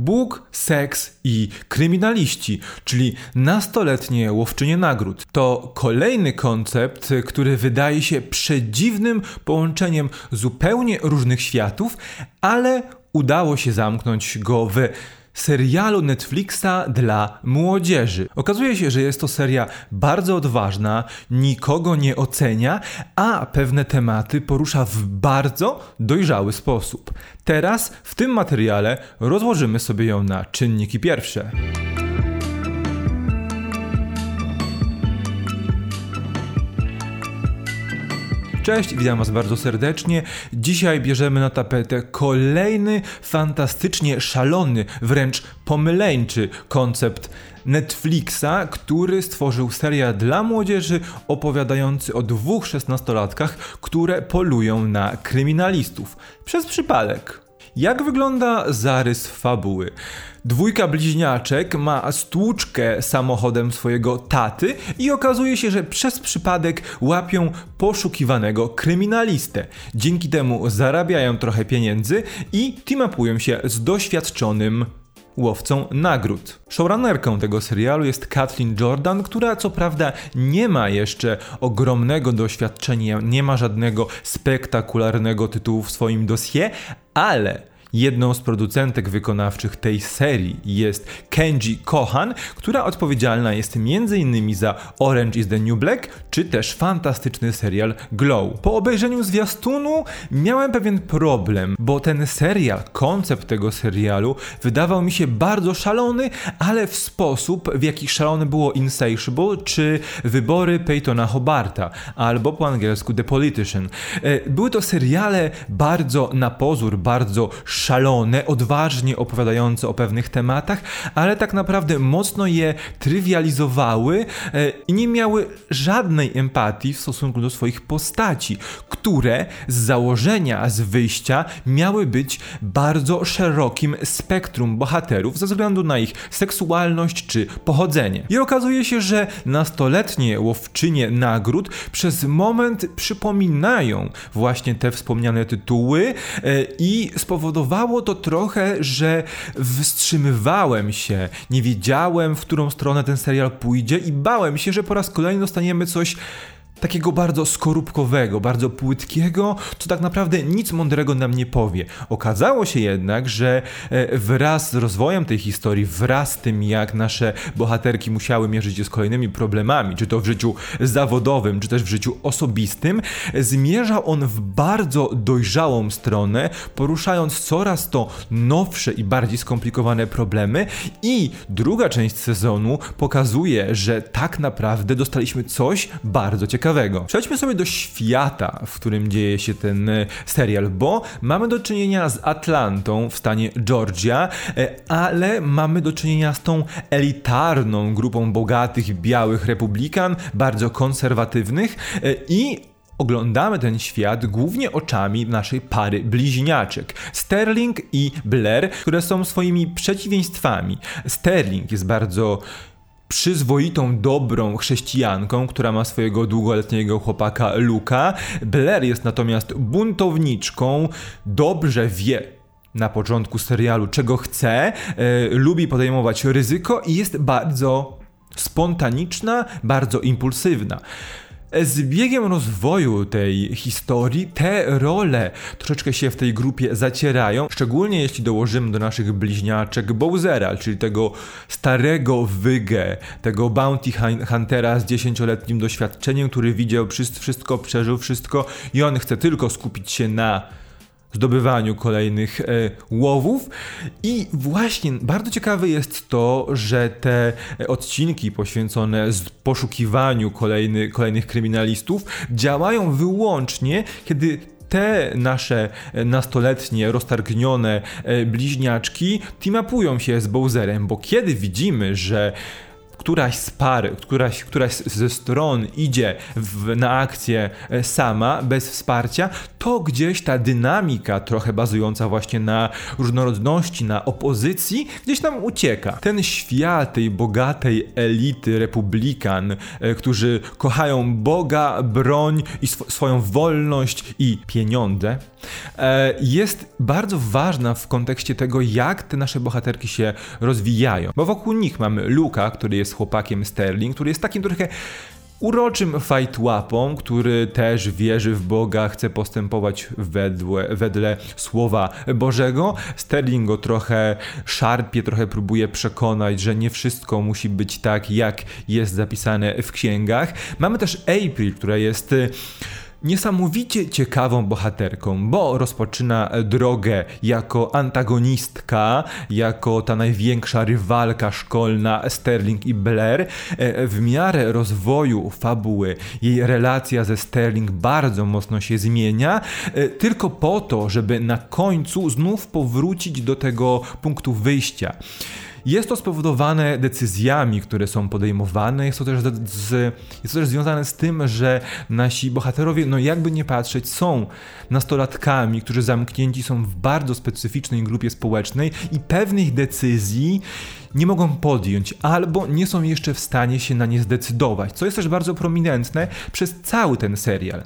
Bóg, seks i kryminaliści, czyli nastoletnie łowczynie nagród. To kolejny koncept, który wydaje się przedziwnym połączeniem zupełnie różnych światów, ale udało się zamknąć go w serialu Netflixa dla młodzieży. Okazuje się, że jest to seria bardzo odważna, nikogo nie ocenia, a pewne tematy porusza w bardzo dojrzały sposób. Teraz w tym materiale rozłożymy sobie ją na czynniki pierwsze. Cześć, witam Was bardzo serdecznie. Dzisiaj bierzemy na tapetę kolejny fantastycznie szalony, wręcz pomyleńczy koncept Netflixa, który stworzył serial dla młodzieży opowiadający o dwóch szesnastolatkach, które polują na kryminalistów. Przez przypadek. Jak wygląda zarys fabuły? Dwójka bliźniaczek ma stłuczkę samochodem swojego taty i okazuje się, że przez przypadek łapią poszukiwanego kryminalistę. Dzięki temu zarabiają trochę pieniędzy i teamapują się z doświadczonym łowcą nagród. Showrunnerką tego serialu jest Kathleen Jordan, która co prawda nie ma jeszcze ogromnego doświadczenia, nie ma żadnego spektakularnego tytułu w swoim dosie, ale Jedną z producentek wykonawczych tej serii jest Kenji Kohan, która odpowiedzialna jest m.in. za Orange is the New Black, czy też fantastyczny serial Glow. Po obejrzeniu zwiastunu miałem pewien problem, bo ten serial, koncept tego serialu wydawał mi się bardzo szalony, ale w sposób, w jaki szalone było Insatiable, czy wybory Peytona Hobarta, albo po angielsku The Politician. E, były to seriale bardzo na pozór, bardzo szalone, odważnie opowiadające o pewnych tematach, ale tak naprawdę mocno je trywializowały e, i nie miały żadnej empatii w stosunku do swoich postaci, które z założenia, z wyjścia miały być bardzo szerokim spektrum bohaterów ze względu na ich seksualność czy pochodzenie. I okazuje się, że nastoletnie łowczynie nagród przez moment przypominają właśnie te wspomniane tytuły e, i spowodowały spowodowało to trochę, że wstrzymywałem się, nie wiedziałem, w którą stronę ten serial pójdzie i bałem się, że po raz kolejny dostaniemy coś takiego bardzo skorupkowego, bardzo płytkiego, co tak naprawdę nic mądrego nam nie powie. Okazało się jednak, że e, wraz z rozwojem tej historii, wraz z tym, jak nasze bohaterki musiały mierzyć się z kolejnymi problemami, czy to w życiu zawodowym, czy też w życiu osobistym, zmierza on w bardzo dojrzałą stronę, poruszając coraz to nowsze i bardziej skomplikowane problemy i druga część sezonu pokazuje, że tak naprawdę dostaliśmy coś bardzo ciekawego ciekawego. Przejdźmy sobie do świata, w którym dzieje się ten e, serial, bo mamy do czynienia z Atlantą w stanie Georgia, e, ale mamy do czynienia z tą elitarną grupą bogatych, białych republikan, bardzo konserwatywnych e, i oglądamy ten świat głównie oczami naszej pary bliźniaczek Sterling i Blair, które są swoimi przeciwieństwami. Sterling jest bardzo przyzwoitą, dobrą chrześcijanką, która ma swojego długoletniego chłopaka Luka. Blair jest natomiast buntowniczką, dobrze wie, na początku serialu, czego chce, yy, lubi podejmować ryzyko i jest bardzo spontaniczna, bardzo impulsywna. Z biegiem rozwoju tej historii te role troszeczkę się w tej grupie zacierają, szczególnie jeśli dołożymy do naszych bliźniaczek Bowsera, czyli tego starego wygę, tego bounty huntera z dziesięcioletnim doświadczeniem, który widział wszystko, przeżył wszystko i on chce tylko skupić się na zdobywaniu kolejnych e, łowów. I właśnie bardzo ciekawe jest to, że te odcinki poświęcone poszukiwaniu kolejny, kolejnych kryminalistów działają wyłącznie, kiedy te nasze nastoletnie, roztargnione e, bliźniaczki teamapują się z Bowserem, bo kiedy widzimy, że któraś z par, któraś, któraś ze stron idzie w, na akcję e, sama, bez wsparcia, to gdzieś ta dynamika, trochę bazująca właśnie na różnorodności, na opozycji, gdzieś tam ucieka. Ten świat tej bogatej elity republikan, e, którzy kochają Boga, broń i sw swoją wolność i pieniądze, jest bardzo ważna w kontekście tego, jak te nasze bohaterki się rozwijają. Bo wokół nich mamy Luka, który jest chłopakiem Sterling, który jest takim trochę uroczym fajtłapą, który też wierzy w Boga, chce postępować wedle, wedle słowa Bożego. Sterling go trochę szarpie, trochę próbuje przekonać, że nie wszystko musi być tak, jak jest zapisane w księgach. Mamy też April, która jest niesamowicie ciekawą bohaterką, bo rozpoczyna drogę jako antagonistka, jako ta największa rywalka szkolna Sterling i Blair. E, w miarę rozwoju fabuły jej relacja ze Sterling bardzo mocno się zmienia, e, tylko po to, żeby na końcu znów powrócić do tego punktu wyjścia. Jest to spowodowane decyzjami, które są podejmowane. Jest to też, z, jest to też związane z tym, że nasi bohaterowie, no jakby nie patrzeć, są nastolatkami, którzy zamknięci są w bardzo specyficznej grupie społecznej i pewnych decyzji nie mogą podjąć albo nie są jeszcze w stanie się na nie zdecydować, co jest też bardzo prominentne przez cały ten serial.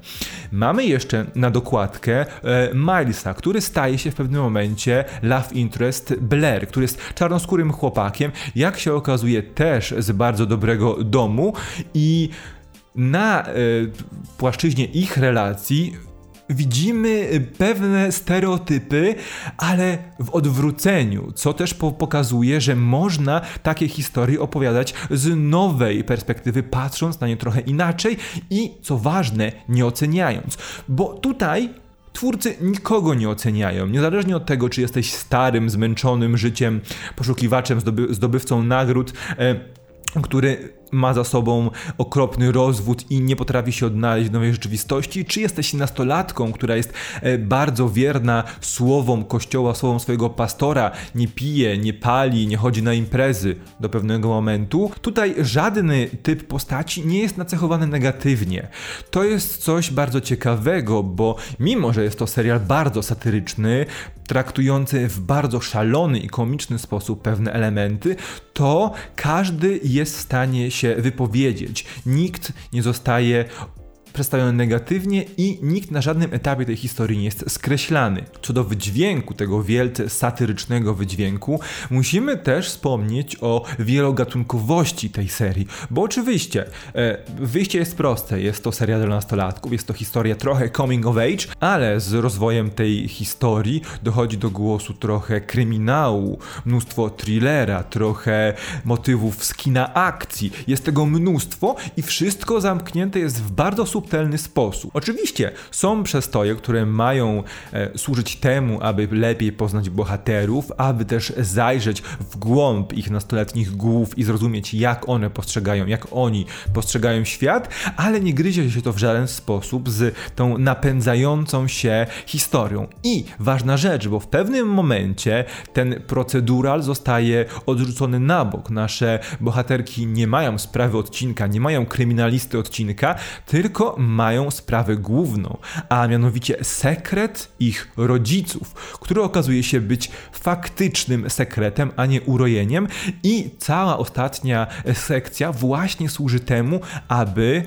Mamy jeszcze na dokładkę e, Milesa, który staje się w pewnym momencie love interest Blair, który jest czarnoskórym chłopakiem, jak się okazuje też z bardzo dobrego domu i na e, płaszczyźnie ich relacji widzimy pewne stereotypy, ale w odwróceniu, co też po pokazuje, że można takie historie opowiadać z nowej perspektywy, patrząc na nie trochę inaczej i co ważne, nie oceniając. Bo tutaj twórcy nikogo nie oceniają, niezależnie od tego, czy jesteś starym, zmęczonym życiem, poszukiwaczem, zdoby zdobywcą nagród. E, który ma za sobą okropny rozwód i nie potrafi się odnaleźć w nowej rzeczywistości, czy jesteś nastolatką, która jest e, bardzo wierna słowom kościoła, słowom swojego pastora, nie pije, nie pali, nie chodzi na imprezy do pewnego momentu. Tutaj żadny typ postaci nie jest nacechowany negatywnie. To jest coś bardzo ciekawego, bo mimo, że jest to serial bardzo satyryczny, traktujący w bardzo szalony i komiczny sposób pewne elementy, to każdy jest w stanie się wypowiedzieć. Nikt nie zostaje przedstawiony negatywnie i nikt na żadnym etapie tej historii nie jest skreślany. Co do wydźwięku, tego wielce satyrycznego wydźwięku, musimy też wspomnieć o wielogatunkowości tej serii, bo oczywiście e, wyjście jest proste, jest to seria dla nastolatków, jest to historia trochę coming of age, ale z rozwojem tej historii dochodzi do głosu trochę kryminału, mnóstwo thrillera, trochę motywów z kina akcji, jest tego mnóstwo i wszystko zamknięte jest w bardzo super subtelny sposób. Oczywiście są przestoje, które mają e, służyć temu, aby lepiej poznać bohaterów, aby też zajrzeć w głąb ich nastoletnich głów i zrozumieć, jak one postrzegają, jak oni postrzegają świat, ale nie gryzie się to w żaden sposób z tą napędzającą się historią. I ważna rzecz, bo w pewnym momencie ten procedural zostaje odrzucony na bok. Nasze bohaterki nie mają sprawy odcinka, nie mają kryminalisty odcinka, tylko mają sprawę główną, a mianowicie sekret ich rodziców, który okazuje się być faktycznym sekretem, a nie urojeniem. I cała ostatnia sekcja właśnie służy temu, aby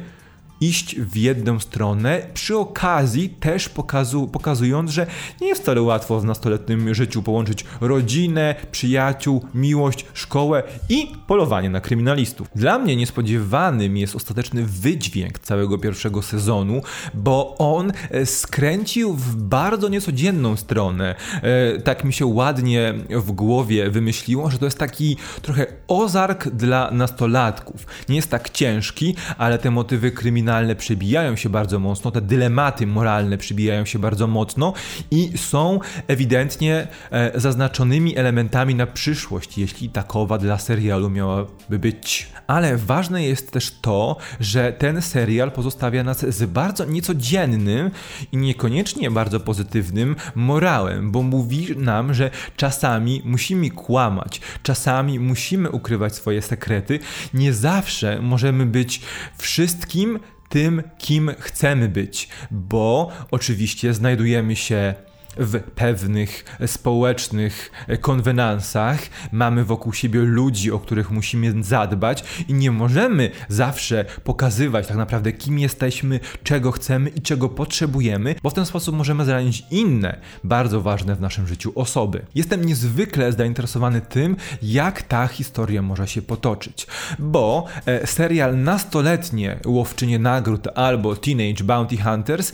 iść w jedną stronę, przy okazji też pokazu, pokazując, że nie jest wcale łatwo w nastoletnim życiu połączyć rodzinę, przyjaciół, miłość, szkołę i polowanie na kryminalistów. Dla mnie niespodziewanym jest ostateczny wydźwięk całego pierwszego sezonu, bo on e, skręcił w bardzo niecodzienną stronę. E, tak mi się ładnie w głowie wymyśliło, że to jest taki trochę ozark dla nastolatków. Nie jest tak ciężki, ale te motywy kryminalne przybijają się bardzo mocno, te dylematy moralne przybijają się bardzo mocno i są ewidentnie e, zaznaczonymi elementami na przyszłość, jeśli takowa dla serialu miałaby być. Ale ważne jest też to, że ten serial pozostawia nas z bardzo niecodziennym i niekoniecznie bardzo pozytywnym morałem, bo mówi nam, że czasami musimy kłamać, czasami musimy ukrywać swoje sekrety, nie zawsze możemy być wszystkim tym, kim chcemy być, bo oczywiście znajdujemy się w pewnych społecznych konwenansach, mamy wokół siebie ludzi, o których musimy zadbać i nie możemy zawsze pokazywać tak naprawdę kim jesteśmy, czego chcemy i czego potrzebujemy, bo w ten sposób możemy zranić inne, bardzo ważne w naszym życiu osoby. Jestem niezwykle zainteresowany tym, jak ta historia może się potoczyć, bo e, serial nastoletnie Łowczynie Nagród albo Teenage Bounty Hunters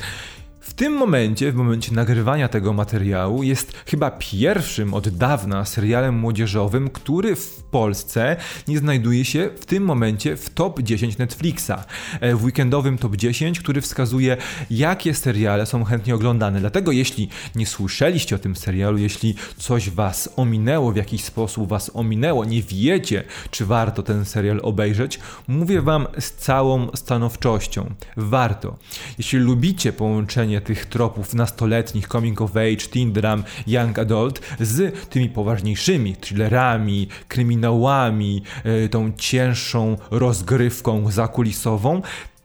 w tym momencie, w momencie nagrywania tego materiału, jest chyba pierwszym od dawna serialem młodzieżowym, który w Polsce nie znajduje się w tym momencie w top 10 Netflixa. E, w weekendowym top 10, który wskazuje, jakie seriale są chętnie oglądane. Dlatego, jeśli nie słyszeliście o tym serialu, jeśli coś was ominęło, w jakiś sposób was ominęło, nie wiecie, czy warto ten serial obejrzeć, mówię wam z całą stanowczością. Warto. Jeśli lubicie połączenie tych tropów nastoletnich, coming of age, teen dram, young adult z tymi poważniejszymi thrillerami, kryminałami, e, tą cięższą rozgrywką zakulisową,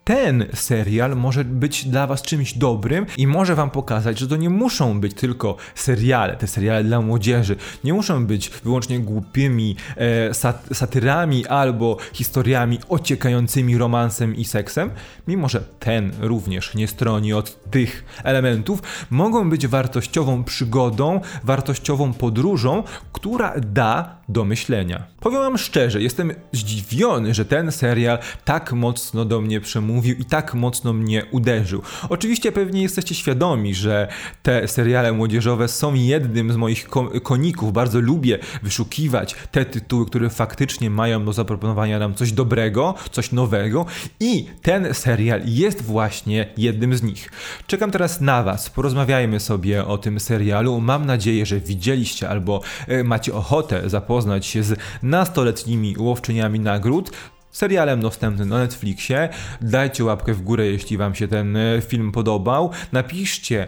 ten serial może być dla Was czymś dobrym i może Wam pokazać, że to nie muszą być tylko seriale, te seriale dla młodzieży, nie muszą być wyłącznie głupimi e, sat satyrami albo historiami ociekającymi romansem i seksem, mimo że ten również nie stroni od tych elementów, mogą być wartościową przygodą, wartościową podróżą, która da do myślenia. Powiem Wam szczerze, jestem zdziwiony, że ten serial tak mocno do mnie przemówił i tak mocno mnie uderzył. Oczywiście pewnie jesteście świadomi, że te seriale młodzieżowe są jednym z moich koników. Bardzo lubię wyszukiwać te tytuły, które faktycznie mają do zaproponowania nam coś dobrego, coś nowego i ten serial jest właśnie jednym z nich. Czekam teraz na Was. Porozmawiajmy sobie o tym serialu. Mam nadzieję, że widzieliście albo e, macie ochotę zapoznać się z nastoletnimi łowczyniami nagród serialem dostępnym na Netflixie. Dajcie łapkę w górę, jeśli Wam się ten e, film podobał. Napiszcie,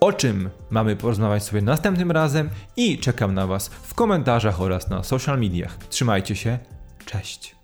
o czym mamy porozmawiać sobie następnym razem i czekam na Was w komentarzach oraz na social mediach. Trzymajcie się, cześć.